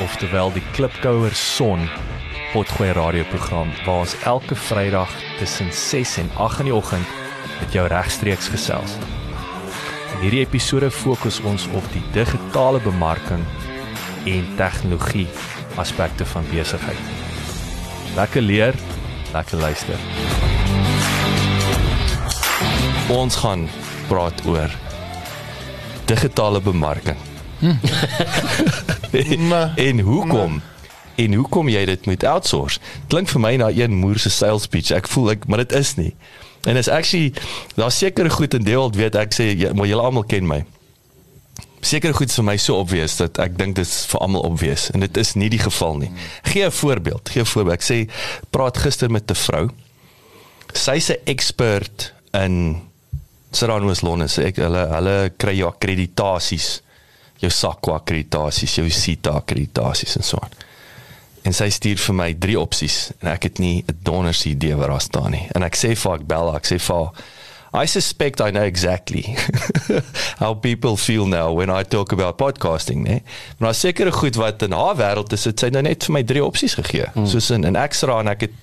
oftewel die Klipkouer Son Potgooi radioprogram waar ons elke Vrydag tussen 6 en 8 in die oggend met jou regstreeks gesels. In hierdie episode fokus ons op die digitale bemarking en tegnologie aspekte van besigheid. Lekker leer, lekker luister. Ons gaan praat oor digitale bemarking. Hm. en, en hoekom? En hoekom jy dit moet outsource? Klink vir my na een moerse sales pitch. Ek voel ek, maar dit is nie. En is actually daar seker goed in deel weet ek sê ja, maar julle almal ken my. Seker goed vir my so obvious dat ek dink dit is vir almal obvious en dit is nie die geval nie. Gee 'n voorbeeld, gee 'n voorbeeld. Ek sê praat gister met 'n vrou. Sy's 'n expert in Serrano's Londen sê ek hulle hulle kry jou akkreditasies, jou SAQA akkreditasies, jou CITA akkreditasies en so aan en sy stuur vir my drie opsies en ek het nie 'n donders idee wat daar staan nie. En ek sê vir ek bel, ek sê vir I suspect I know exactly how people feel now when I talk about podcasting, né? Maar seker goed wat in haar wêreld is, het sy nou net vir my drie opsies gegee. Hmm. Soos in 'n ekstra en ek het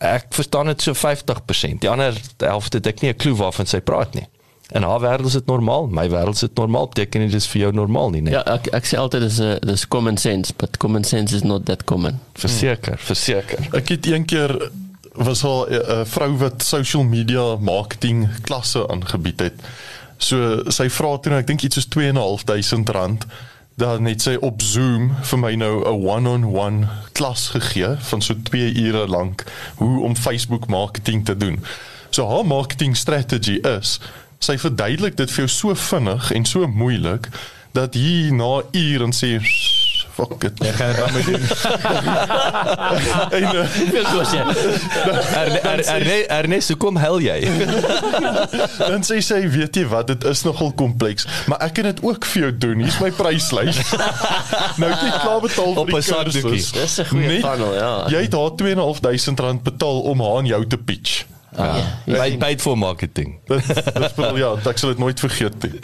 ek verstaan dit so 50%. Die ander helfte het ek nie 'n klou waarvan sy praat nie. In haar wêreld is dit normaal, my wêreld is dit normaal. Beteken dit is vir jou normaal nie, nee? Ja, ek ek sê altyd dis 'n dis common sense, but common sense is not that common. Verseker, verseker. Ek het eendag was al 'n vrou wat social media marketing klasse aangebied het. So sy vra toe nou, ek dink iets soos 2.500 rand dan net sy op Zoom vir my nou 'n one-on-one klas gegee van so 2 ure lank hoe om Facebook marketing te doen. So haar marketing strategy is sy verduidelik dit vir jou so vinnig en so moeilik dat hier na ure en sê fuck it. Ek gaan dit met doen. En vir kos ja. Ernest, hoe kom hel jy? Dan sê sy, weet jy wat, dit is nogal kompleks, maar ek kan dit ook vir jou doen. Hier's my pryslys. nou jy klaar betaal op 'n sakdoekie. Dis 'n goeie funnel, ja. Jy het haar 2.500 rand betaal om haar aan jou te pitch. Ja. Ja. Paid, paid for marketing. Dis dis wel ja, ek sal dit nooit vergeet nie.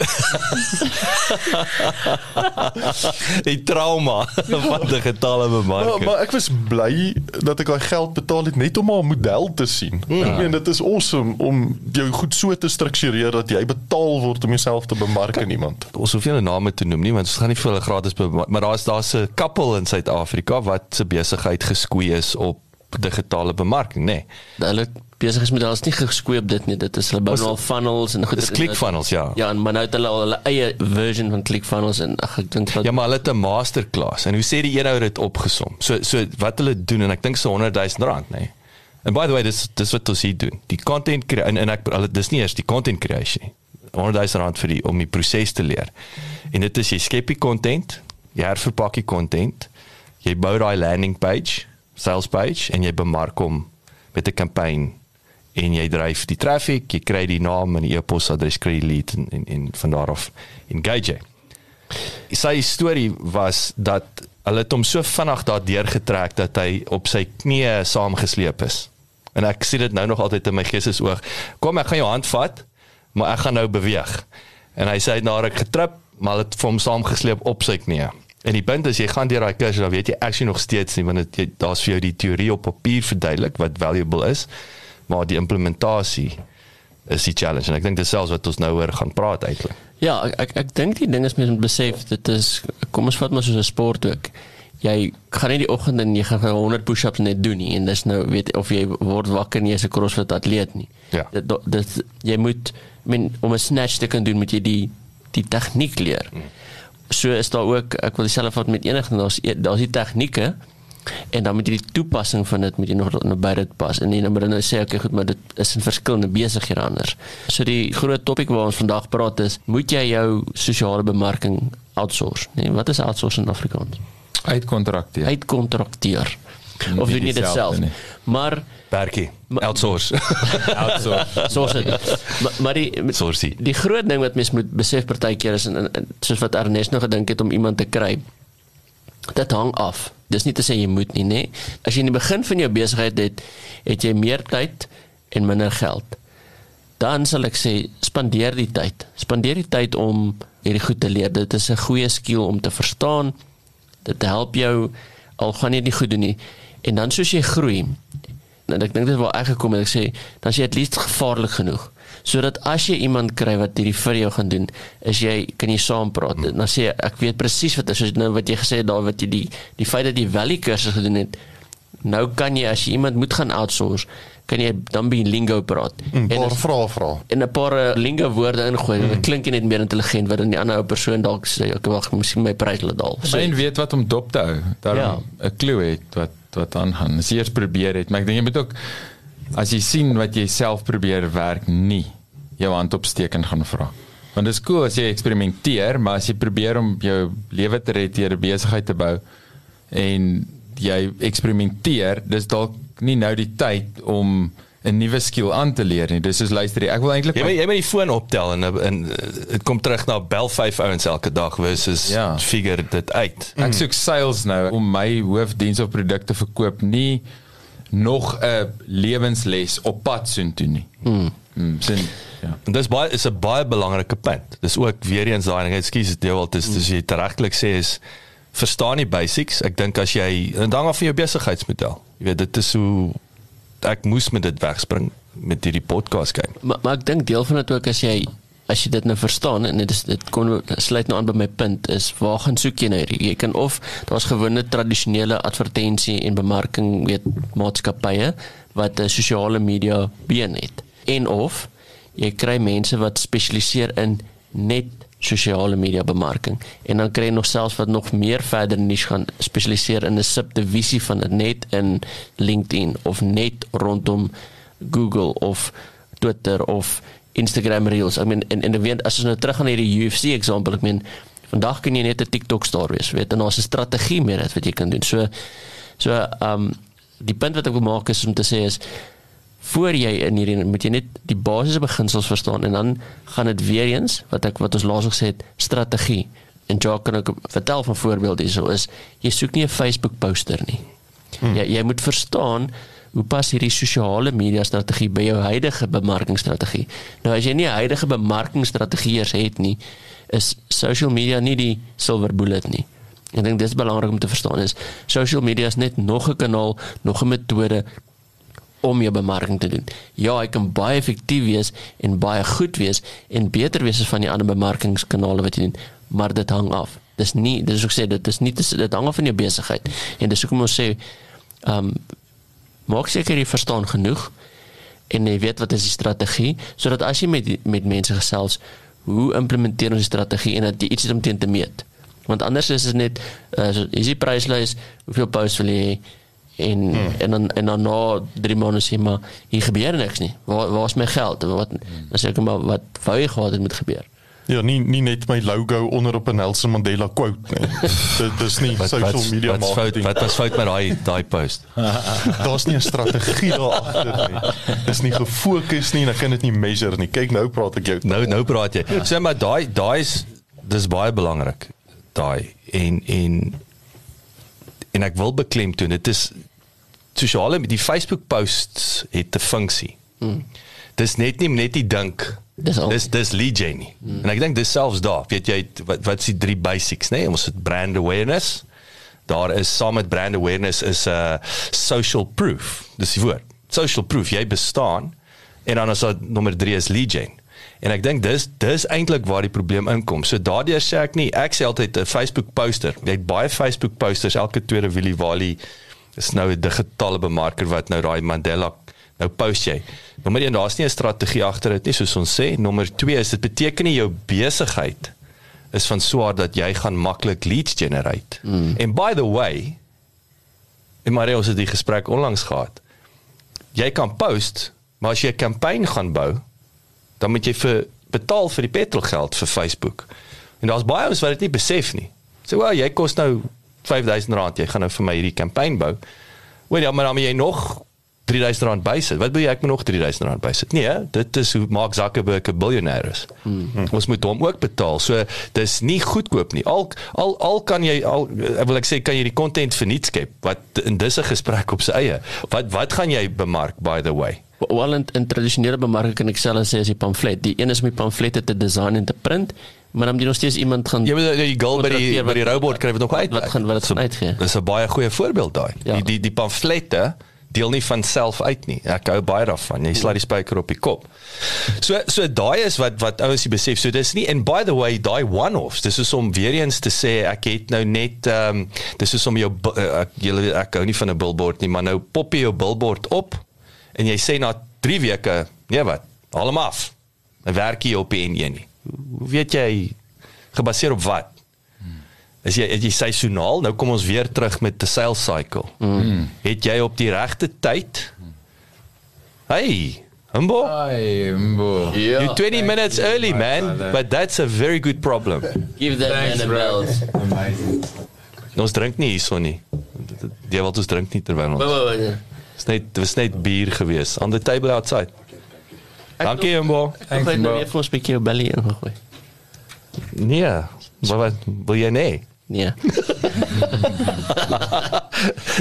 Die trauma van digitale bemarking. Maar, maar ek was bly dat ek daai geld betaal het net om haar model te sien. Ja. Ek meen dit is awesome om jou goed so te struktureer dat jy betaal word om jouself te bemark aan iemand. Ons hoef nie hulle name te noem nie want ons gaan nie vir hulle gratis maar daar's daar's 'n couple in Suid-Afrika wat se besigheid geskoei is op digitale bemarking, nê. Nee. Hulle besigheidsmodel is nie geskoei op dit nie. Dit is hulle bou al funnels en goed. Dis ClickFunnels, ja. Ja, en maar nou het hulle al hulle eie version van ClickFunnels en ag ek dink dat Ja, maar hulle het 'n masterclass en hoe sê die eenhou dit opgesom? So so wat hulle doen en ek dink so 100 000 rand, nê. Nee. And by the way, dis dis wat ons hier doen. Die content en en ek hulle dis nie eers die content creation nie. 100 000 rand vir die om die proses te leer. En dit is jy skep die content, jy herverpak die content, jy bou daai landing page sales page en jy bemark hom met 'n kampanje en jy dryf die traffic, jy kry die naam en die e-posadres kry die lead en en, en van daar af engage. Sy storie was dat hulle het hom so vinnig daardeur getrek dat hy op sy knieë saamgesleep is. En ek sien dit nou nog altyd in my geestesoog. Kom ek gaan jou hand vat, maar ek gaan nou beweeg. En hy sê hy het na ruk getrip, maar het vir hom saamgesleep op sy knieë. En die punt is jy gaan deur daai kursus dan weet jy actually nog steeds nie want dit daar's vir jou die teorie op papier verduidelik wat valuable is, maar die implementasie is die challenge en ek dink dit selfs wat ons nou oor gaan praat eintlik. Ja, ek ek, ek dink die ding is mense moet besef dit is kom ons vat maar soos 'n sport ook. jy gaan nie die oggend en jy gaan 100 push-ups net doen nie en dis nou weet of jy word wakker en jy's 'n CrossFit atleet nie. Ja. Dit dit jy moet I mean om 'n snatch te kan doen moet jy die die tegniek leer. Mm. So is daar ook ek wil dieselfde vat met enige daar's e- daar's die tegnieke en dan moet jy die toepassing van dit moet jy nog nou by dit pas en dan moet jy nou sê okay goed maar dit is in verskillende besighede anders. So die groot topik waar ons vandag praat is moet jy jou sosiale bemarking outsource. Nee, wat is outsource in Afrikaans? Uitkontrakteer. Uitkontrakteer. Of doen jy dit self? nie. Maar Berkie, outsource. Outsource. dit. maar, maar die Sourcey. die groot ding wat mens moet besef partykeer is en, en, en soos wat Ernest nou gedink het om iemand te kry. Dit hang af. Dis nie te sê jy moet nie, nê. As jy in die begin van jou besigheid het, het jy meer tyd en minder geld. Dan sal ek sê spandeer die tyd. Spandeer die tyd om hierdie goed te leer. Dit is 'n goeie skill om te verstaan. Dit help jou al gaan jy dit nie goed doen nie. En dan soos jy groei, en ek dink dit waar ek gekom het, ek sê dan is jy at least gevaarlik genoeg sodat as jy iemand kry wat hierdie vir jou gaan doen, is jy kan jy saam praat. Hmm. Dan sê ek, weet presies wat is soos nou wat jy gesê het daar wat jy die die feit dat jy Valley kursus gedoen het. Nou kan jy as jy iemand moet gaan outsource, kan jy dan by lingo praat. 'n paar vrae vra. en 'n paar eh, lingo woorde ingooi. Mm. Dit klink jy net meer intelligent wat dan die ander ou persoon dalk sê, ek wag, miskien my prys laat daal. So, en weet wat om dop te hou. Daarom 'n klou het wat wat aangaan. As jy eers probeer het, maar ek dink jy moet ook as jy sien wat jy self probeer werk nie jou hand opsteek en gaan vra. Want dit is cool as jy eksperimenteer, maar as jy probeer om jou lewe te red deur 'n besigheid te bou en jy eksperimenteer, dis dalk nie nou die tyd om 'n nuwe skill aan te leer nie. Dis soos luister, ek wil eintlik Jy moet jy moet die foon optel en en dit kom terug na bel 5 ouens elke dag versus Ja. figure dit uit. Ek soek sales nou om my hoofdiens of produkte verkoop nie nog 'n lewensles op pad soontoe nie. Mm. Mm, sin, ja. En dis baie is 'n baie belangrike punt. Dis ook weer eens daai ding, ekskuus dit jou altyd dis jy regtelik sê is verstaan die basics. Ek dink as jy en dan af van jou besigheidsmodel. Jy weet dit is hoe ek moes met dit wegspring met hierdie podcast game. Maar maar ek dink deel van dit ook as jy as jy dit nou verstaan en dit is dit kon sluit nou aan by my punt is waar gaan soek jy nou hierdie jy kan of daar's gewone tradisionele advertensie en bemarking weet maatskappye wat 'n sosiale media been het en of jy kry mense wat spesialiseer in net sosiale media bemarking en dan kry jy nog selfs wat nog meer verder niche gaan spesialiseer in 'n subdivisie van dit net in LinkedIn of net rondom Google of Twitter of Instagram Reels. I mean en en ek weet as ons nou terug gaan na hierdie UFC eksempel, ek meen vandag kan jy net 'n TikTok star wees, weet en daar's 'n strategie meer wat jy kan doen. So so um die punt wat ek wil maak is om te sê is voor jy in hierdie moet jy net die basiese beginsels verstaan en dan gaan dit weer eens wat ek wat ons laas gesê het strategie en Jacques kan ook vertel van voorbeelde hierso is jy soek nie 'n Facebook poster nie. Hmm. Jy jy moet verstaan hoe pas hierdie sosiale media strategie by jou huidige bemarkingsstrategie. Nou as jy nie 'n huidige bemarkingsstrategie eers het nie, is social media nie die silver bullet nie. Ek dink dis belangrik om te verstaan is social media is net nog 'n kanaal, nog 'n metode om jou bemarking te doen. Ja, hy kan baie effektief wees en baie goed wees en beter wees as van die ander bemarkingskanale wat jy doen, maar dit hang af. Dis nie dis is ook sê dit is nie dit hang af van jou besigheid. En dis hoekom ons sê ehm um, maak seker jy verstaan genoeg en jy weet wat is die strategie sodat as jy met met mense gesels, hoe implementeer ons die strategie en dat jy iets het om teen te meet. Want anders is dit net uh, so, is die pryslys, hoeveel posts wil jy hê? En hmm. en dan en dan na 3 maande sê maar hier gebeur niks nie. Waar waar is my geld? Wat dan sê ek maar wat wou jy gehad het moet gebeur? Ja, nie nie net my logo onder op 'n Nelson Mandela quote nie. Dit dis nie Wat social wat media wat fout marketing. wat was fout met daai daai post? Daar's nie 'n strategie daar agter nie. Dis nie gefokus nie en ek kan dit nie measure nie. Kyk nou praat ek jou. Nou nou praat jy. Sê maar daai daai is dis baie belangrik. Daai en en en ek wil beklemtoon dit is sosiale die Facebook posts het 'n funksie. Mm. Dis net nie net die dink Dis al. dis dis lead gen nie. Mm. En ek dink dis selfs daar. Weet jy wat wat is die drie basics nê? Nee? Ons het brand awareness. Daar is saam met brand awareness is 'n uh, social proof. Dis die woord. Social proof jy bestaan en dan is daar nommer 3 is lead gen. En ek dink dis dis eintlik waar die probleem inkom. So daardeur sê ek nie ek sê altyd 'n Facebook poster. Jy het baie Facebook posters elke tweede Willie Wally is nou 'n digitale bemarker wat nou daai Mandela nou post jy. Nommer 1 daar's nie 'n strategie agter dit nie soos ons sê. Nommer 2 is dit beteken nie jou besigheid is van swaar dat jy gaan maklik leads generate. Mm. En by the way, en maar ons het die gesprek onlangs gehad. Jy kan post, maar as jy 'n kampanje gaan bou, dan moet jy vir betaal vir die petrolgeld vir Facebook. En daar's baie ons wat dit nie besef nie. Sê, "Wel, jy kos nou R5000, jy gaan nou vir my hierdie kampanje bou." Wel ja, maar dan moet jy nog R3000 bysit. Wat wil jy ek moet nog R3000 bysit? Nee, dit is hoe Mark Zuckerberg 'n biljoenêr is. Hmm. Ons moet hom ook betaal. So dis nie goedkoop nie. Al al al kan jy al wil ek sê kan jy die content verniet skep wat in disse gesprek op sy eie. Wat wat gaan jy bemark by the way? Wel in, in tradisionele bemarking kan ek selfs sê as die pamflet. Die een is om die pamflette te design en te print. Maar dan moet jy nog steeds iemand gaan Jy moet die girl by die by die robot kry wat nog uit. Wat gaan wat dit gaan uitgee? Dis 'n baie goeie voorbeeld daai. Ja. Die die die pamflette deel nie van self uit nie. Ek hou baie daarvan. Jy slaat die spyker op die kop. So so daai is wat wat ouens nie besef. So dis nie and by the way daai one-offs. Dis is om weer eens te sê ek het nou net ehm um, dis is om jou ek julle ek hou nie van 'n billboard nie, maar nou pop jy jou billboard op en jy sê na 3 weke, nee wat, haal hom af. 'n Werkie op die N1 nie. Hoe weet jy gebaseer op wat? As jy as jy seisoonaal, nou kom ons weer terug met the sales cycle. Mm. Het jy op die regte tyd? Hey, Humbo? Hey, Humbo. Yeah. You're 20 minutes early, man, but that's a very good problem. Give that Thanks, man a belt. Amazing. Ons drink nie hierso nie. Die wat ons drink nie terwyl ons. Dis net dis net bier gewees on the table outside. Dankie, Humbo. Ek het net vir 'n bietjie belly ingegooi. Nee, wat wil jy nee? Nee.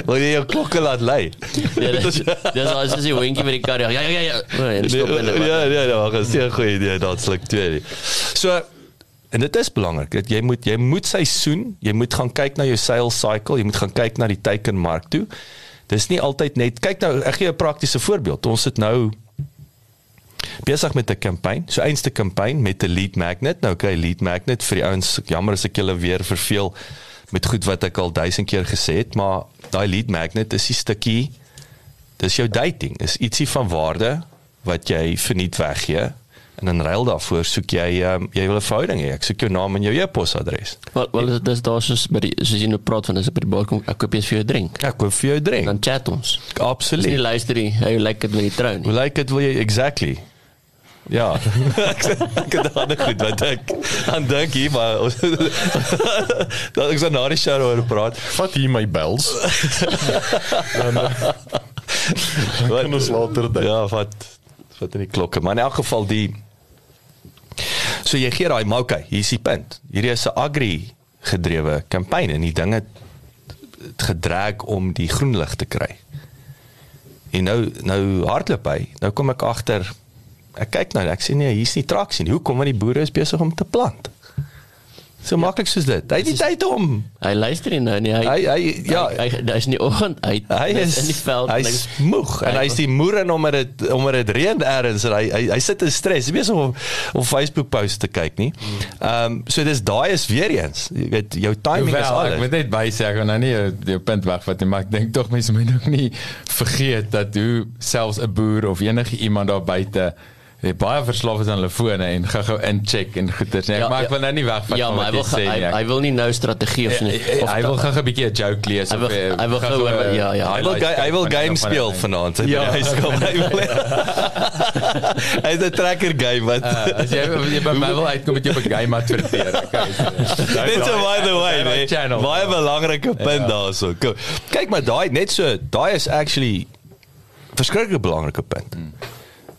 Wil jy jou klokke laat lei? Ja, dis dis as jy winkie met die kar. Ja ja ja ja. Ja ja ja, maar dis 'n goeie idee, dit sluk twee. So en dit is belangrik dat jy moet jy moet seisoen, jy moet gaan kyk na jou sales cycle, jy moet gaan kyk na die teikenmark toe. Dis nie altyd net kyk nou ek gee 'n praktiese voorbeeld. Ons het nou besig met 'n kampanje. So eenste kampanje met 'n lead magnet. Nou kry lead magnet vir die ouens. Jammer as ek julle weer verveel met goed wat ek al duisend keer gesê het, maar daai lead magnet is 'n stukkie dis jou dating. Is ietsie van waarde wat jy verniet weggee. En in ruil daarvoor soek jy um, jy wil 'n verhouding hê. Ek soek jou naam en jou e-posadres. Wel wel is daar soos by die soos jy nou praat van is by die balkon ek koop eers vir jou drink. Ek koop vir jou drink. Dan chat ons. Absoluut. Dis nie luister nie. Hoe lyk dit met die trou nie? Hoe lyk dit wil jy exactly? Ja. ek ek het dan goed wat ek aan dink hier maar dat ek so na die show oor praat. Vat hier my bells. dan wat ons later dink. Ja, wat wat in die klokke. Maar in elk geval die So jy gee daai maar okay, hier is die punt. Hierdie is 'n agri gedrewe kampanje en die dinge gedraag om die groen lig te kry. En nou nou hardloop hy. Nou kom ek agter ek kyk nou, ek sê nee, hier's nie traksie nie. Hoekom? Want die boere is besig om te plant. So ja. maklik soos dit. Hy het nie tyd om. Hy luister nie nou nie. Hy hy, hy ja, hy, hy is nie oggend uit. Hy is in die veld. Hy is moeg en hy is die moer en omdat dit omdat dit reën ergens en hy hy, hy sit in stres. Hy besig om op Facebook posts te kyk nie. Ehm um, so dis daai is weer eens. Jy weet jou timing well, is alles. Ek moet net by sê ek gaan nou nie jou punt wegvat nie, maar ek dink tog mense moet ook nie vergeet dat hoe selfs 'n boer of enige iemand daar buite Hy baie verslaaf is aan hulle fone en gou-gou incheck en goeters. Nee, ja, maar ek ja, wil nou nie wegvat ja, maar hy wil sê, hy, hy wil nie nou strategie of nie. Of hy wil gou-gou 'n bietjie 'n joke lees of hy wil gou ja ja. Hy wil hy wil game speel vanaand. Ja, hy skop hy wil. Hy het 'n tracker game wat uh, as jy jy by my wil uitkom met jou 'n game adverteer. Dit is by the way. Baie belangrike punt daarso. Kyk maar daai net so, daai is actually verskriklik belangrike punt. Hmm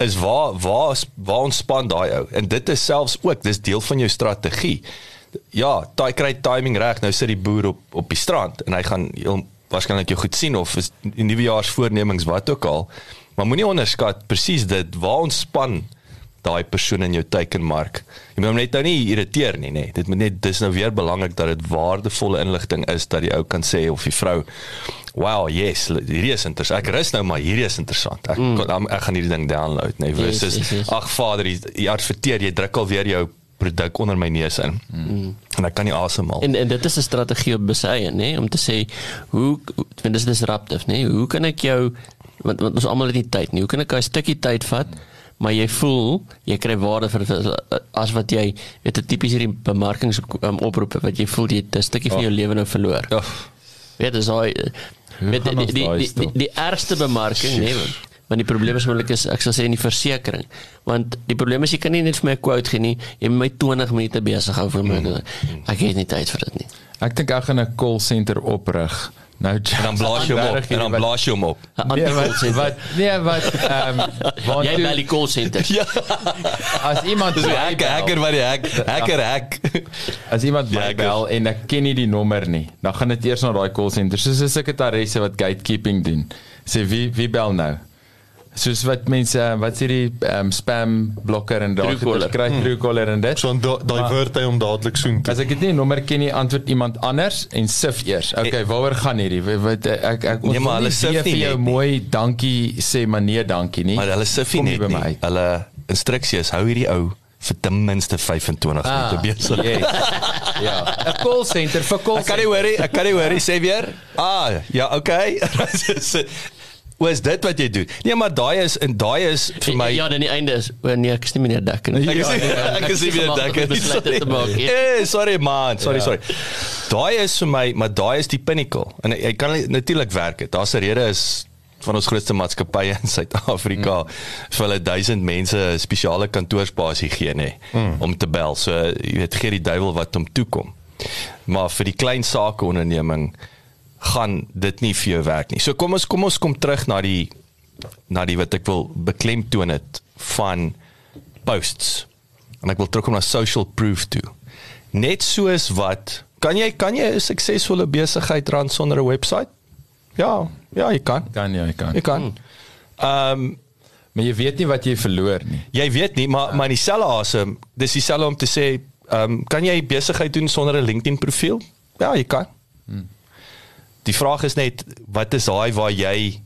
is waar waar waar ontspan daai ou en dit is selfs ook dis deel van jou strategie. Ja, daai kry timing reg. Nou sit die boer op op die strand en hy gaan waarskynlik jou goed sien of is nuwejaarsvoornemings wat ook al. Maar moenie onderskat presies dit waar ontspan daai persoon in jou teikenmark. Jy moet hom net nou nie irriteer nie, nê. Nee. Dit moet net dis nou weer belangrik dat dit waardevolle inligting is dat die ou kan sê of die vrou Wow, yes, hierdie is interessant. Ek rus nou maar hierdie is interessant. Ek mm. ek, ek gaan hierdie ding download, nee, Yes, versus yes, yes. ag vader, jy, jy adverteer, jy druk alweer jou produk onder my neus in. Mm. En ek kan nie asemhaal. En en dit is 'n strategie op besye, nê, om te sê hoe want dis disruptive, nê? Hoe kan ek jou want, want ons almal het nie tyd nie. Hoe kan ek 'n stukkie tyd vat? Maar jy voel jy kry waarde vir as wat jy weet 'n tipies hierdie bemarkings um, oproepe wat jy voel jy 'n stukkie van jou lewe nou verloor. Ja. Weet dis daai met die ons die, die, die, die, die ergste bemarking nee want die probleem is moontlik is ek sal sê in die versekerings want die probleem is jy kan nie net vir my 'n quote gee nie jy moet my 20 minute besig hou vir my Mm. ek het nie tyd vir dit nie Ek dink ek gaan 'n call center oprig. Nou En dan blaas jy hom op. En dan blaas jy hom op. Nee, ander wat wat nee wat ehm want jy bel die call center Ja. as iemand my hacker, hacker wat die hack, hacker hack. As iemand Ja, my ek bel en ek ken nie die nommer nie, dan gaan dit eers na daai call center. Soos 'n sekretaresse wat gatekeeping doen. Sê wie wie bel nou? Soos wat mense wat sê die um, spam blokker en daai kry Truecaller en dit. So dan da- divert hy hom dadelik soen. As ek dit nie nommer ken nie, antwoord iemand anders en sif eers. Okay, waaroor gaan hierdie? Wat, ek ek ons Nee, maar hulle sif nie vir jou mooi dankie sê maar nee dankie nie. Maar hulle sif nie net by my nie. Hulle instruksie is hou hierdie ou vir ten minste 25 Ah, minute besig. yes. ja, 'n call center vir call Ek kan nie hoor nie, ek kan nie hoor nie, sê weer. Ah, ja, okay. Wat is dit wat jy doen? Nee, maar daai is en daai is vir my ja dan die einde is o nee ek is nie meneer Dekker nie. Ek is nie, ek is nie dink. besluit dit te maak nie. Eh, sorry man, sorry, Ja. sorry. Daai is vir my, maar daai is die pinnacle. En jy kan natuurlik werk dit. Daar's 'n rede is van ons grootste maatskappye in Suid-Afrika vir hulle duisend mense 'n spesiale kantoorspasie gee nê om te bel. So jy weet gee die duiwel wat hom toekom. Maar vir die klein sake onderneming gaan dit nie vir jou werk nie. So kom ons kom ons kom terug na die na die wat ek wil beklemtoon het van posts. En ek wil terugkom na social proof toe. Net soos wat kan jy kan jy 'n suksesvolle besigheid ran sonder 'n webwerf? Ja, ja, jy kan. kan jy kan. Jy kan. Ehm um, Maar jy weet nie wat jy verloor nie. jy weet nie, maar maar in dieselfde asem, dis dieselfde om te sê, ehm um, kan jy besigheid doen sonder 'n LinkedIn profiel? Ja, jy kan. Die vraag is net wat is daai waar jy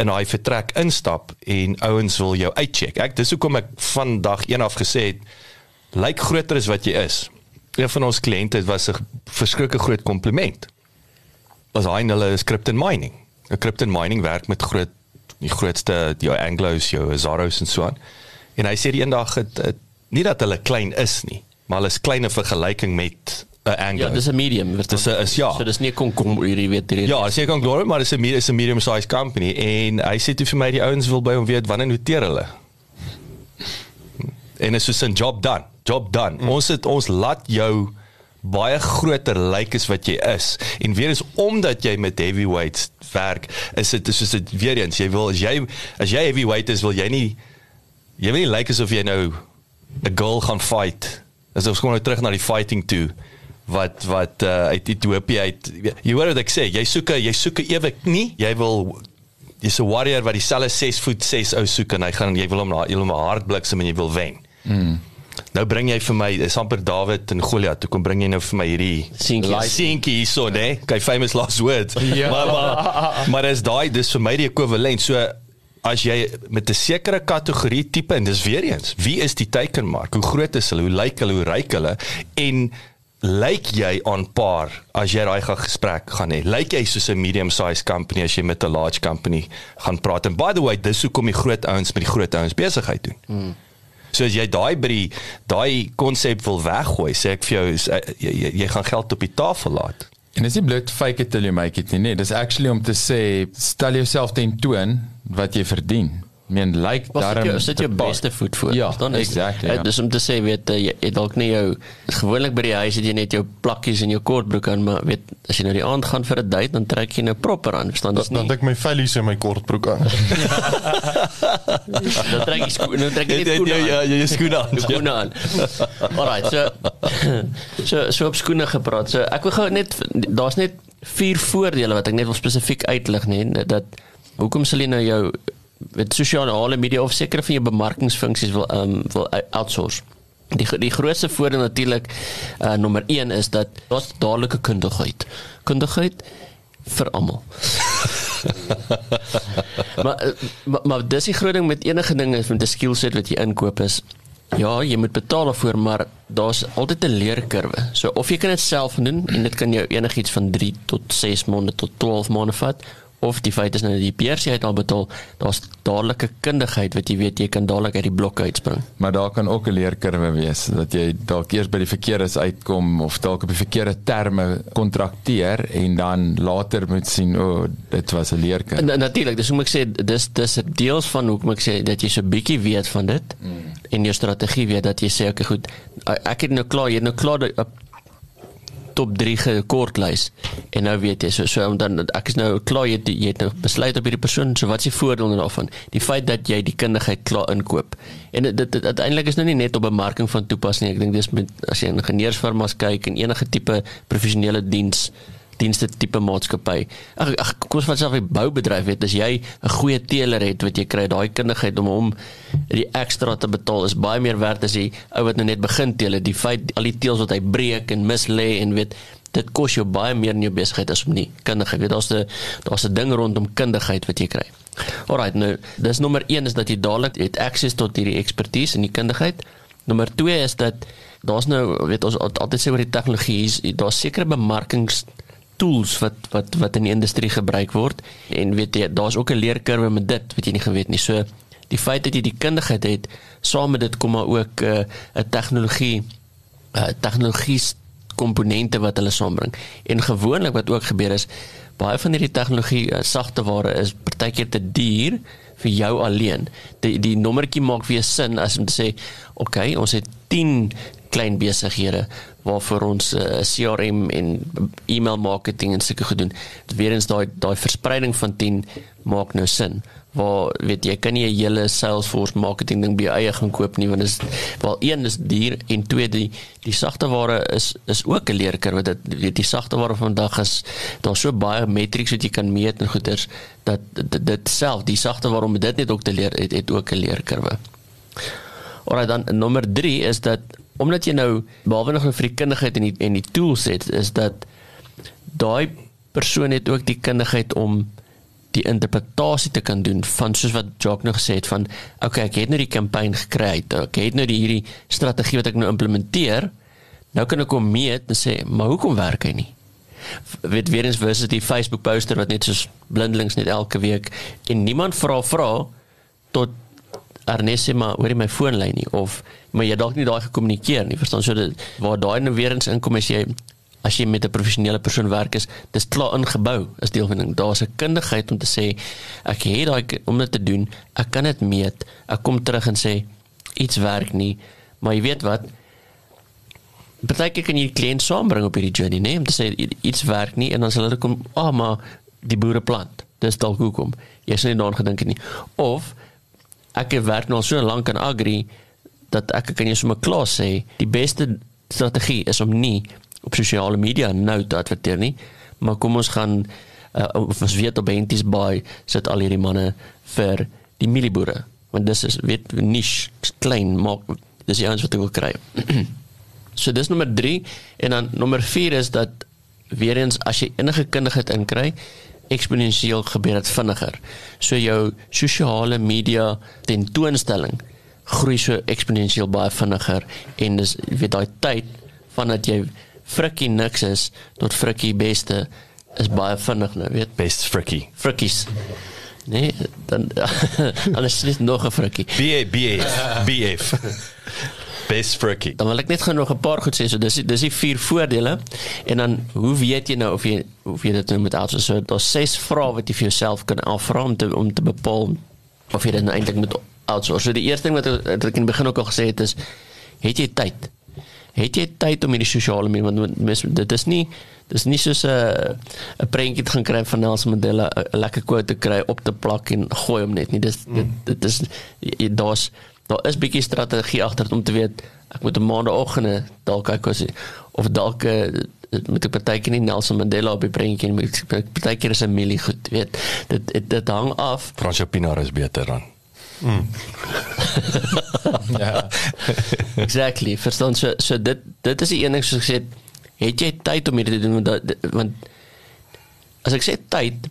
in daai vertrek instap en ouens wil jou uitcheck. Ek dis hoekom ek vandag een af gesê het lyk groter as wat jy is. Een van ons kliënte was 'n verskriklike groot kompliment. Was hy hulle is crypto mining. 'n Crypto mining werk met groot die grootste jou Anglos, jou Zaros en so aan. En hy sê die eendag het, het nie dat hulle klein is nie, maar hulle is klein in vergelyking met 'n Anglo. Ja, dis 'n medium. verstaan? Dis 'n- is ja. So dis nie kom kom hierdie weet hierdie. Ja, dis nie kan glory, maar dis 'n me- is 'n medium sized company en hy sê toe vir my die ouens wil by hom weet wanneer noteer hulle. En dit is 'n job done. Job done. Mm. Ons het ons laat jou baie groter lyk like as wat jy is. En weer is omdat jy met heavyweights werk, is dit soos dit weer eens, jy wil as jy as jy heavyweight is, wil jy nie jy wil nie lyk like asof jy nou 'n girl gaan fight. As ons kom nou terug na die fighting toe wat wat uh, uit Ethiopië uit jy hoor wat ek sê jy soek 'n jy soek 'n ewe knie jy wil jy's 'n warrior wat dieselfde 6 voet 6 ou soek en hy gaan jy wil hom na jy wil hom 'n hart bliksem en jy wil wen. Mm. Nou bring jy vir my dis amper Dawid en Goliat toe kom bring jy nou vir my hierdie Seentjie. seentjie hierso nê okay famous last words Ja. maar maar maar dis daai dis vir my die ekwivalent so as jy met 'n sekere kategorie tipe en dis weer eens wie is die teikenmark hoe groot is hulle hoe lyk hulle hoe ryk hulle en lyk jy aan par as jy daai gaan gesprek gaan hê lyk jy soos 'n medium sized company as jy met 'n large company gaan praat en by the way dis hoekom die groot ouens met die groot ouens besigheid doen mm. So as jy daai by die daai konsep wil weggooi, sê ek vir jou is, uh, jy, jy, jy gaan geld op die tafel laat. En dis nie bloot fake it till you make it nie. Nee, dis actually om te sê stel jouself ten toon wat jy verdien. Ek meen lyk dit daarom jou, is dit jou beste voet voor? Ja, Dan is- exactly, ja. Dis om te sê weet eh, jy het dalk nie jou gewoonlik by die huis het jy net jou plakkies en jou kortbroek aan, maar weet as jy nou die aand gaan vir 'n date dan trek jy nou proper aan, verstaan? Dis Dan nie. dan het ek my vellies en my kortbroek aan. Dan trek jy skoene, dan trek jy Jy net skoene aan. ja, jy skoene aan. Skoene aan. Alright, so so so op skoene gepraat. So ek wil gou net daar's net vier voordele wat ek net wil spesifiek uitlig nê dat hoekom sal jy nou jou met sosiale media of sekere van jou bemarkingsfunksies wil um, wil outsource. Die die grootste voordeel natuurlik uh, nommer 1 is dat daar's dadelike kundigheid. Kundigheid vir almal. maar, eh, maar maar dis die groot ding met enige ding is met 'n skillset wat jy inkoop is ja, jy moet betaal daarvoor, maar daar's altyd 'n leerkurwe. So of jy kan dit self doen en dit kan jou enigiets van 3 tot 6 maande tot 12 maande vat of die feit is nou die PRC het al betaal, daar's dadelike kundigheid wat jy weet jy kan dadelik uit die blokke uitspring. Maar daar kan ook 'n leerkurwe wees dat jy dalk eers by die verkeerde uitkom of dalk op die verkeerde terme kontrakteer en dan later moet sien o, oh, dit was 'n leerkurwe. Na, Natuurlik, dis hoe ek sê dis dis 'n deels van hoe ek sê dat jy so 'n bietjie weet van dit mm. en jou strategie weet dat jy sê okay goed, ek het nou klaar, jy het nou klaar top 3 gekortlys en nou weet jy so so dan ek is nou klaar jy, jy het nou besluit op hierdie persoon so wat is die voordeel daarvan? Die feit dat jy die kundigheid klaar inkoop. En dit, dit uiteindelik is nou nie net op bemarking van toepassing ek dink dis met as jy ingenieursfirmas kyk en enige tipe professionele diens dienste tipe maatskappy. Ag ag kom ons vat self 'n boubedryf weet as jy 'n goeie teeler het wat jy kry daai kundigheid om hom die ekstra te betaal is baie meer werd as die ou wat nou net begin teel het. Die feit al die teels wat hy breek en mis lê en weet dit kos jou baie meer in jou besigheid as om nie kundigheid. Weet daar's 'n daar's 'n ding rondom kundigheid wat jy kry. Alrite nou, dis nommer 1 is dat jy dadelik het akses tot hierdie ekspertise en die kundigheid. Nommer 2 is dat daar's nou weet ons altyd sê oor die tegnologie, daar's sekere bemarkings tools wat wat wat in die industrie gebruik word en weet jy daar's ook 'n leerkurwe met dit wat jy nie geweet nie. So die feit dat jy die kundigheid het, saam met dit kom maar ook 'n uh, 'n tegnologie 'n uh, tegnologie komponente wat hulle saambring. En gewoonlik wat ook gebeur is baie van hierdie tegnologie uh, sagte ware is partykeer te duur vir jou alleen. Die die nommertjie maak weer sin as om te sê, "Oké, okay, ons het 10 klein besighede waarvoor ons uh, eh, CRM en e-mail marketing en sulke gedoen. Weerens daai daai verspreiding van 10 maak nou sin. Waar weet jy kan nie 'n hele Salesforce marketing ding by eie gaan koop nie want is wel een is duur en twee die die sagte ware is is ook 'n leerkurwe dat weet die sagte ware vandag is daar so baie metrics wat jy kan meet en goeders dat dit, dit self die sagte waarom dit net ook te leer het, het ook 'n leerkurwe. Alraai dan nommer 3 is dat omdat jy nou behalwe nog vir die kundigheid en die en die tools het is dat daai persoon het ook die kundigheid om die interpretasie te kan doen van soos wat Jock nog gesê het van okay ek het nou die kampanje gekry ek het nou die hierdie strategie wat ek nou implementeer nou kan ek hom meet en sê maar hoekom werk hy nie? Weet weer eens versus die Facebook poster wat net soos blindelings net elke week en niemand vra vra tot Ernest maar hoor jy my foonlyn nie? Of maar jy dalk nie daai gekommunikeer nie verstaan? So dit waar daai nou weer eens inkom as jy as jy met 'n professionele persoon werk is dis klaar ingebou is deel van ding daar's 'n kundigheid om te sê ek het daai om dit te doen ek kan dit meet. Ek kom terug en sê iets werk nie. Maar jy weet wat? Beteken kan jy kliënt saambring op hierdie journey nee om te sê iets werk nie en dan sal hulle kom ah oh, maar die boere plant. Dis dalk hoekom. Jy sê nie daaraan gedink nie. Of ek het werk nou so lank in agri dat ek kan jou sommer klaar sê die beste strategie is om nie op sosiale media nou te adverteer nie maar kom ons gaan uh, ons weet op Enties Bay sit al hierdie manne vir die mielieboere want dis is weet niche klein maak dis die ons wat ek wil kry. So dis nommer 3 en dan nommer 4 is dat weer eens as jy enige kundigheid inkry eksponensieel gebeur dit vinniger. So jou sosiale media tentoonstelling groei so eksponensieel baie vinniger en dis weet daai tyd vandat jy frikkie niks is tot frikkie beste is baie vinnig nou weet. Best frikkie. Frikkies. Nee dan alles is nog 'n frikkie. BA BA BF best frikkie. Dan wil ek net gou nog 'n paar goed sê. So dis dis die vier voordele. En dan hoe weet jy nou of jy of jy dit nou met outsource so daar's ses vrae wat jy vir jouself kan afvra om te om te bepaal of jy dit nou eintlik met outsource. So die eerste ding wat ek, wat ek in die begin ook al gesê het is het jy tyd? Het jy tyd om hierdie sosiale media want mis, dit is nie dis nie soos 'n 'n prentjie te gaan kry van Nelson Mandela 'n lekker quote te kry op te plak en gooi hom net nie. Dis dit, dit is daar's daar is bietjie strategie agter om te weet ek moet 'n maandagooggend dalk kyk as of dalk uh, met 'n partytjie nie Nelson Mandela op die prentjie en met 'n partytjie is 'n milie goed weet. Dit dit, dit hang af. Fransjo Pinaar is beter dan. Mm. ja. Exactly verstaan. So so dit dit is die een ding soos ek sê het jy tyd om hierdie te doen want, want as ek sê tyd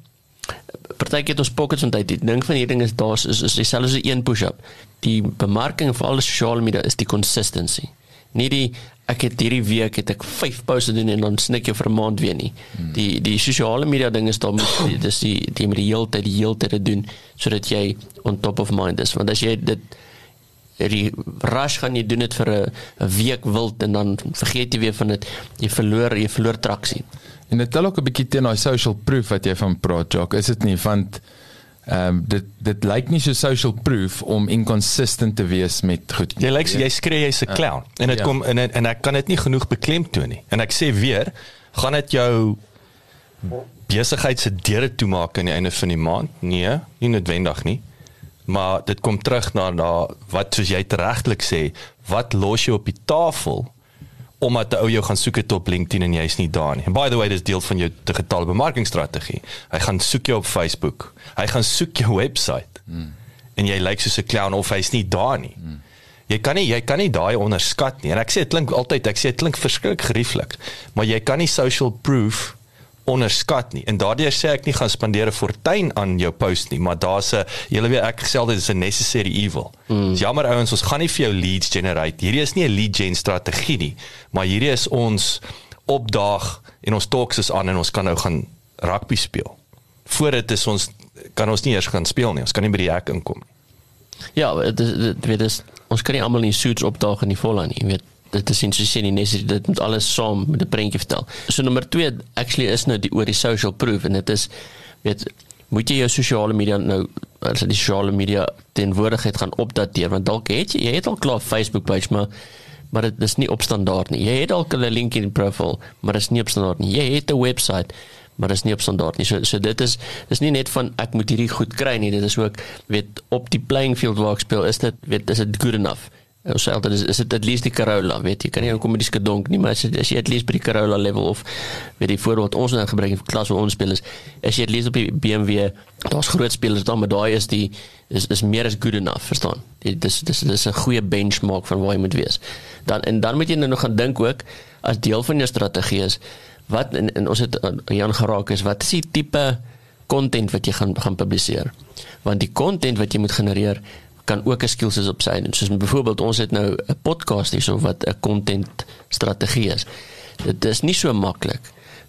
partykeer het ons pockets want die ding van hierdie ding is daar's is, is dieselfde as 'n een push-up. Die bemarking vir al die sosiale media is die consistency. Nie die ek het hierdie week het ek 5 posts gedoen en dan snik jy vir 'n maand weer nie. Hmm. Die die sosiale media ding is daar moet dis die die met die hele tyd die hele tyd doen sodat jy on top of mind is want as jy dit die rush gaan jy doen dit vir 'n week wild en dan vergeet jy weer van dit jy verloor jy verloor traksie. En dit tel ook 'n bietjie teen daai social proof wat jy van praat, Jock. Is dit nie want ehm um, dit dit lyk nie so social proof om inconsistent te wees met goed. Jy lyk jy skree jy's 'n ja. clown. En dit ja. kom en en ek kan dit nie genoeg beklemtoon nie. En ek sê weer, gaan dit jou besigheid se deure toemaak aan die einde van die maand? Nee, nie noodwendig nie. Maar dit kom terug na na wat soos jy regtelik sê, wat los jy op die tafel? Omdat 'n ou jou gaan soek het op LinkedIn en jy's nie daar nie. And by the way, dis deel van jou digitale bemarkingstrategie. Hy gaan soek jou op Facebook. Hy gaan soek jou webwerf. Mm. En jy lyk soos 'n clown of hy's nie daar nie. Mm. Jy kan nie jy kan nie daai onderskat nie. En ek sê dit klink altyd, ek sê dit klink verskriklik gerieflik, maar jy kan nie social proof onderskat nie. En daardeur sê ek nie gaan spandeer 'n fortuin aan jou post nie, maar daar's 'n julle weet ek gesê dit is 'n necessary evil. Mm. Jammer ouens, ons gaan nie vir jou leads generate. Hierdie is nie 'n lead gen strategie nie, maar hierdie is ons opdaag en ons talks is aan en ons kan nou gaan rugby speel. Voor dit is ons kan ons nie eers gaan speel nie. Ons kan nie by die hek inkom nie. Ja, dit weet is ons kan nie almal in suits opdaag in die volle nie, jy weet dit is nie so sien nie net dit moet alles saam met 'n prentjie vertel. So nommer 2 actually is nou die oor die social proof en dit is weet moet jy jou sosiale media nou as die sosiale media teenwoordigheid gaan opdateer want dalk het jy jy het al klaar Facebook page maar maar dit is nie op standaard nie. Jy het dalk 'n LinkedIn profiel, maar dit is nie op standaard nie. Jy het 'n webwerf maar dit is nie op standaard nie. So so dit is dis nie net van ek moet hierdie goed kry nie. Dit is ook weet op die playing field waar ek speel, is dit weet is dit good enough? Ons sê altyd is, is dit at least die Corolla, weet jy, kan nie kom met die skedonk nie, maar as, as jy at least by die Corolla level of weet jy voorbeeld ons nou gebruik in klas waar ons speel is, as jy at least op die BMW, daar's groot spelers daar, maar daai is die is is meer as good enough, verstaan? Dit dis dis dis 'n goeie benchmark van waar jy moet wees. Dan en dan moet jy nou nog gaan dink ook as deel van jou strategie is wat en, en ons het uh, Jan geraak is wat is die tipe content wat jy gaan gaan publiseer? Want die content wat jy moet genereer kan ook 'n skills is op sy en soos byvoorbeeld ons het nou 'n podcast hierso wat 'n content strategie is. Dit is nie so maklik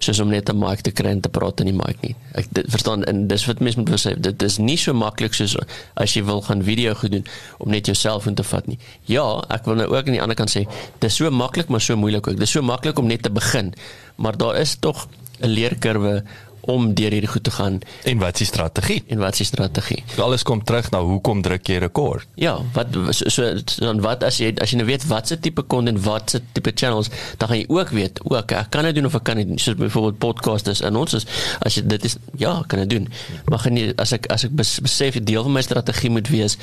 soos om net 'n mic te kry en te praat in die mic nie. Ek dit, verstaan en dis wat mense moet sê, dit is nie so maklik soos as jy wil gaan video gedoen om net jouself in te vat nie. Ja, ek wil nou ook aan die ander kant sê, dis so maklik maar so moeilik ook. Dis so maklik om net te begin, maar daar is tog 'n leerkurwe om deur hierdie goed te gaan. En wat is die strategie? En wat is die strategie? Alles kom terug na hoekom druk jy rekord? Ja, wat so, so dan wat as jy as jy nou weet wat se tipe content, wat se tipe channels, dan gaan jy ook weet, ook ek kan dit doen of ek kan dit soos byvoorbeeld podcasters en ons is as jy dit is ja, kan dit doen. Maar gaan jy as ek as ek besef deel van my strategie moet wees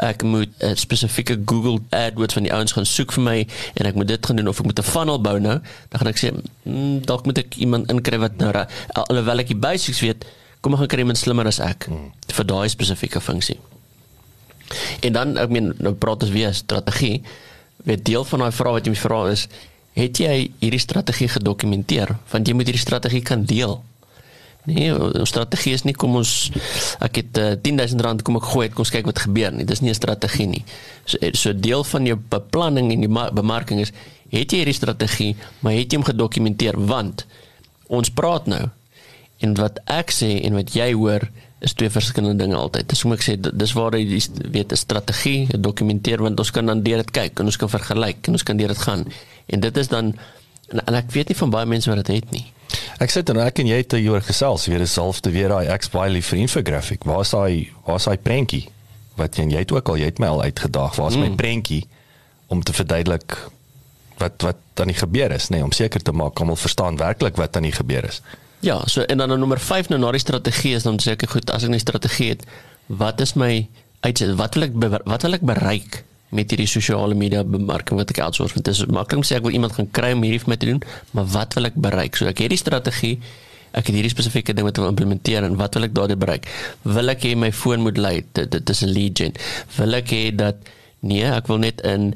ek moet 'n spesifieke Google AdWords van die ouens gaan soek vir my en ek moet dit gaan doen of ek moet 'n funnel bou nou, dan gaan ek sê, mm, dalk moet ek iemand inkry wat nou alhoewel ek die basics weet, kom ek gaan kry iemand slimmer as ek hmm. vir daai spesifieke funksie. En dan ek meen nou praat ons weer strategie. Weet deel van daai vraag wat jy my vra is, het jy hierdie strategie gedokumenteer? Want jy moet hierdie strategie kan deel. Nee, ons strategie is nie kom ons ek het uh, eh, 10000 rand kom ek gooi het kom ons kyk wat gebeur nie. Dis nie 'n strategie nie. So eh, so deel van jou beplanning en die bemarking is het jy hierdie strategie, maar het jy hom gedokumenteer want ons praat nou en wat ek sê en wat jy hoor is twee verskillende dinge altyd. Dis hoe ek sê dis waar jy weet 'n strategie dokumenteer want ons kan dan deur dit kyk en ons kan vergelyk en ons kan deur dit gaan. En dit is dan en, en ek weet nie van baie mense wat dit het nie. Ek sit en ek en jy het hier gesels weer dieselfde weer daai X baie lief vir infographic. Waar is daai waar is daai prentjie? Wat jy, jy het ook al jy het my al uitgedaag. Waar is mm. my prentjie om te verduidelik wat wat dan nie gebeur is, nê, nee, om seker te maak almal verstaan werklik wat dan nie gebeur is. Ja, so en dan nommer 5 nou na die strategie is sê ek goed, as ek 'n strategie het, wat is my uit wat wil ek wat wil ek bereik? Met hierdie sosiale media bemarking wat ek outsource want dit is maklik om sê ek wil iemand gaan kry om hierdie vir my te doen maar wat wil ek bereik so ek het die strategie ek het hierdie spesifieke ding wat ek wil implementeer en wat wil ek daardie bereik wil ek hê my foon moet lei dit, dit is 'n lead gen wil ek hê dat nee ek wil net in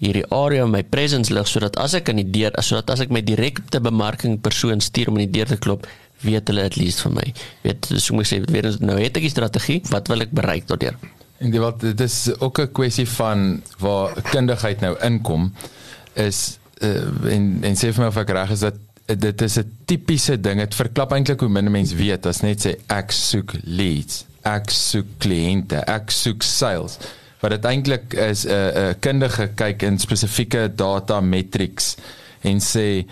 hierdie area my presence lig sodat as ek aan die deur sodat as ek my direkte bemarking persoon stuur om in die deur te klop weet hulle at least van my. Weet so moet ek sê weer nou het ek 'n strategie, wat wil ek bereik daardeur? En dit wat dit is ook 'n kwessie van waar kundigheid nou inkom is uh, en en sê vir my of ek reg is dat dit is 'n tipiese ding. Dit verklap eintlik hoe min mense weet as net sê ek soek leads, ek soek kliënte, ek soek sales. Wat dit eintlik is 'n uh, 'n uh, kundige kyk in spesifieke data metrics en sê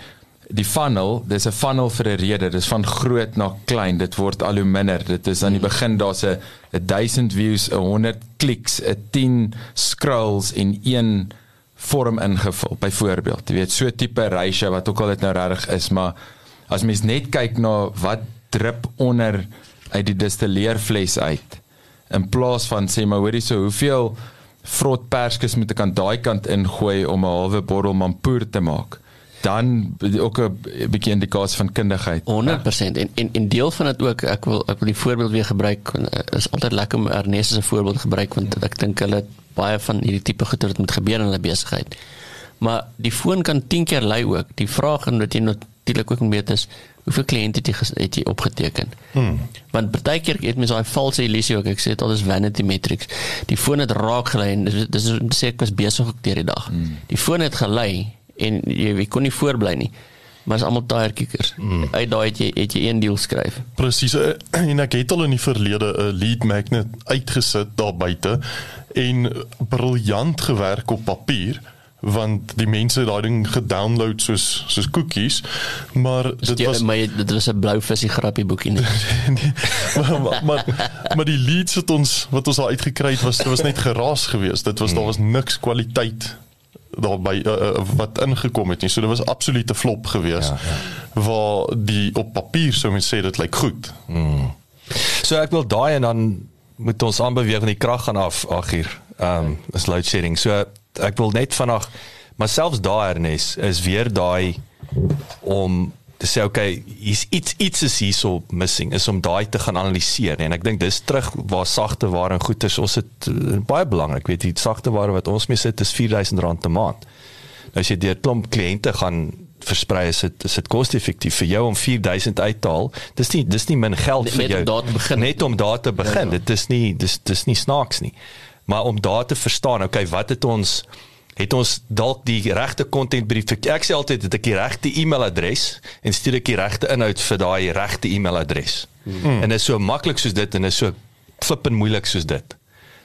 die funnel, dis 'n funnel vir 'n rede. Dis van groot na klein. Dit word al hoe minder. Dit is aan die begin daar's 'n 1000 views, 'n 100 kliks, 'n 10 scrolls en 1 vorm ingevul byvoorbeeld jy weet so tipe ratio wat ook al dit nou reg is maar as mens net kyk na wat drup onder uit die distilleerfles uit in plaas van sê maar hoorie so hoeveel vrot perskes moet ek aan daai kant ingooi om 'n halwe bottel mampoer te maak dan ook 'n bietjie indikasie van kundigheid 100% en en en deel van dit ook ek wil ek wil die voorbeeld weer gebruik is altyd lekker om Ernest se voorbeeld gebruik want ek dink hulle baie van hierdie tipe goeie wat moet gebeur in hulle besigheid. Maar die foon kan 10 keer lui ook. Die vraag en wat jy natuurlik ook moet weet is hoeveel kliënte het jy het jy opgeteken? Hmm. Want partykeer het mens daai valse illusie ook. Ek sê dit al is vanity metrics. Die foon het raak gelei en dis dis sê ek was besig ook deur die dag. Hmm. Die foon het gelei en jy, jy kon nie voorbly nie maar is almal tire kickers. Mm. Uit daai het jy het jy een deal skryf. Presies. Eh, en ek het al in die verlede 'n lead magnet uitgesit daar buite en briljant gewerk op papier want die mense daai ding gedownload soos soos koekies maar dit die, was my dit was 'n blou visie grappie boekie nie. nee, maar, maar maar maar die leads wat ons wat ons al uitgekry het was dit was net geraas geweest dit was mm. daar was niks kwaliteit daarby uh, uh, wat ingekom het nie. So dit was absolute flop geweest. Ja, ja. Waar die op papier sou mens sê dit lyk goed. Mm. So ek wil daai en dan moet ons aanbeweeg van die krag gaan af agter. Ehm um, is load shedding. So ek wil net vanaand maar selfs daai ernes is weer daai om te sê okay, hier's iets iets is hierso missing is om daai te gaan analiseer en ek dink dis terug waar sagte ware en goed is. Ons het uh, baie belangrik, weet jy, sagte ware wat ons mee sit is R4000 'n maand. Nou as jy deur klomp kliënte gaan versprei is dit is dit koste-effektief vir jou om 4000 uit te haal. Dis nie dis nie min geld net, vir jou. Net om daar te begin. Net om daar te begin. Ja, ja. Dit is nie dis dis nie snaaks nie. Maar om daar te verstaan, okay, wat het ons het ons dalk die regte content brief ek sê altyd het ek die regte e-mailadres en stuur ek die regte inhoud vir daai regte e-mailadres. Hmm. en dit is so maklik soos dit en is so flippend moeilik soos dit.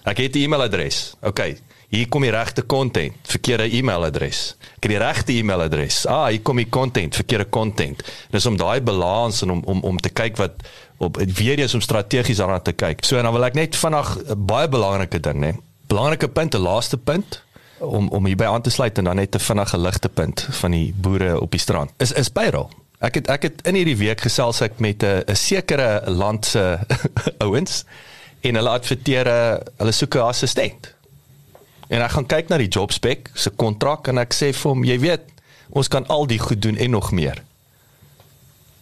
Ek het 'n e-mailadres. Okay hier kom die regte content verkeerde e-mailadres. Ek het die regte e-mailadres. Ah hier kom die content verkeerde content. Dis om daai balans en om om om te kyk wat op weer eens om strategies daarna te kyk. So en dan wil ek net vanaand 'n baie belangrike ding nê. Belangrike punt 'n laaste punt om om hierby aan te sluit en dan net 'n vinnige ligtepunt van die boere op die strand. Is is payroll. Ek het ek het in hierdie week gesels ek met 'n 'n sekere land se ouens en hulle adverteer hulle soek 'n assistent. En ek gaan kyk na die job spec, se kontrak en ek sê vir hom, jy weet, ons kan al die goed doen en nog meer.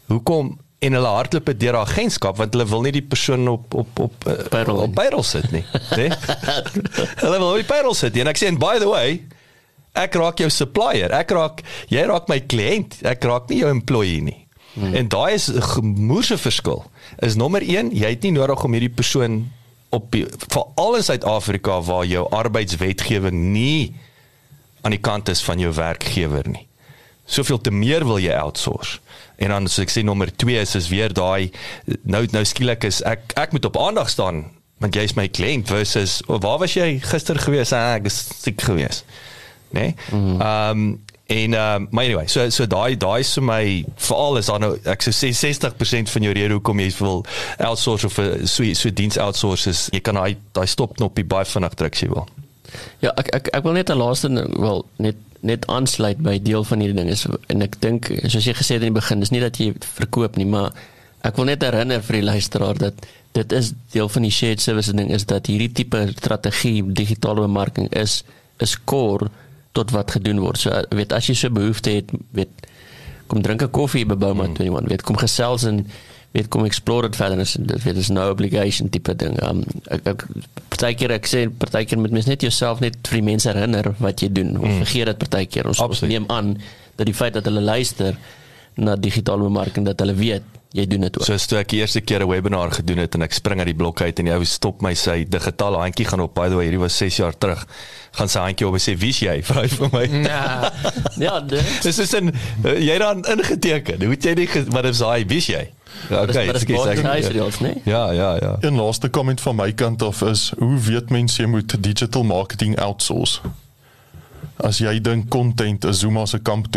Hoekom en hulle hardloop dit deur agentskap want hulle wil nie die persoon op op op uh, payroll. op payroll sit nie, né? hulle wil op payroll sit en ek sê and by the way, ek raak jou supplier. Ek raak jy raak my kliënt. Ek raak nie jou employee nie. Hmm. En daai is 'n gemoerse verskil. Is nommer 1, jy het nie nodig om hierdie persoon op veral in Suid-Afrika waar jou arbeidswetgewing nie aan die kant is van jou werkgewer nie. Soveel te meer wil jy outsource. En dan as ek sê nommer 2 is is weer daai nou nou skielik is ek ek moet op aandag staan want jy is my kliënt versus oh, waar was jy gister gewees? Ah, ek is siek gewees. Né? Nee? Ehm mm. um, en um, maar anyway, so so daai daai is vir my veral is dan nou ek sou sê 60% van jou rede hoekom jy wil outsource of so so diens outsources. Jy kan daai daai stop knoppie baie vinnig druk as jy wil. Ja, ek ek ek wil net 'n laaste wel net net aansluit by deel van hierdie ding is en ek dink soos jy gesê het in die begin is nie dat jy verkoop nie maar ek wil net herinner vir die luisteraar dat dit is deel van die shared service ding is dat hierdie tipe strategie digitale bemarking is is core tot wat gedoen word so weet as jy so behoefte het weet kom drink 'n koffie by Bouma hmm. 21 weet kom gesels en weet kom explore dit verder is dit weet is no obligation tipe ding. Um ek ek partykeer ek sê partykeer moet mens net jouself net vir die mense herinner wat jy doen. Ons mm. vergeet dit partykeer. Ons, ons neem aan dat die feit dat hulle luister na digitale bemarking dat hulle weet jy doen dit ook. Soos toe ek die eerste keer 'n webinar gedoen het en ek spring uit die blok uit en die ou stop my sy digitale handjie gaan op. By the way hierdie was 6 jaar terug gaan sy handjie op en sê wie's jy? Vra hy vir my. Ja, ja, dit dis is 'n uh, jy dan ingeteken. Hoe het jy nie ge- wat is daai wie's jy? Ja, okay, dis dis okay, nice ek- reels, nee. ja ja ja. Een laaste comment van my kant af is hoe weet mense jy moet digital marketing outsource? As jy dink content is Zuma se kamp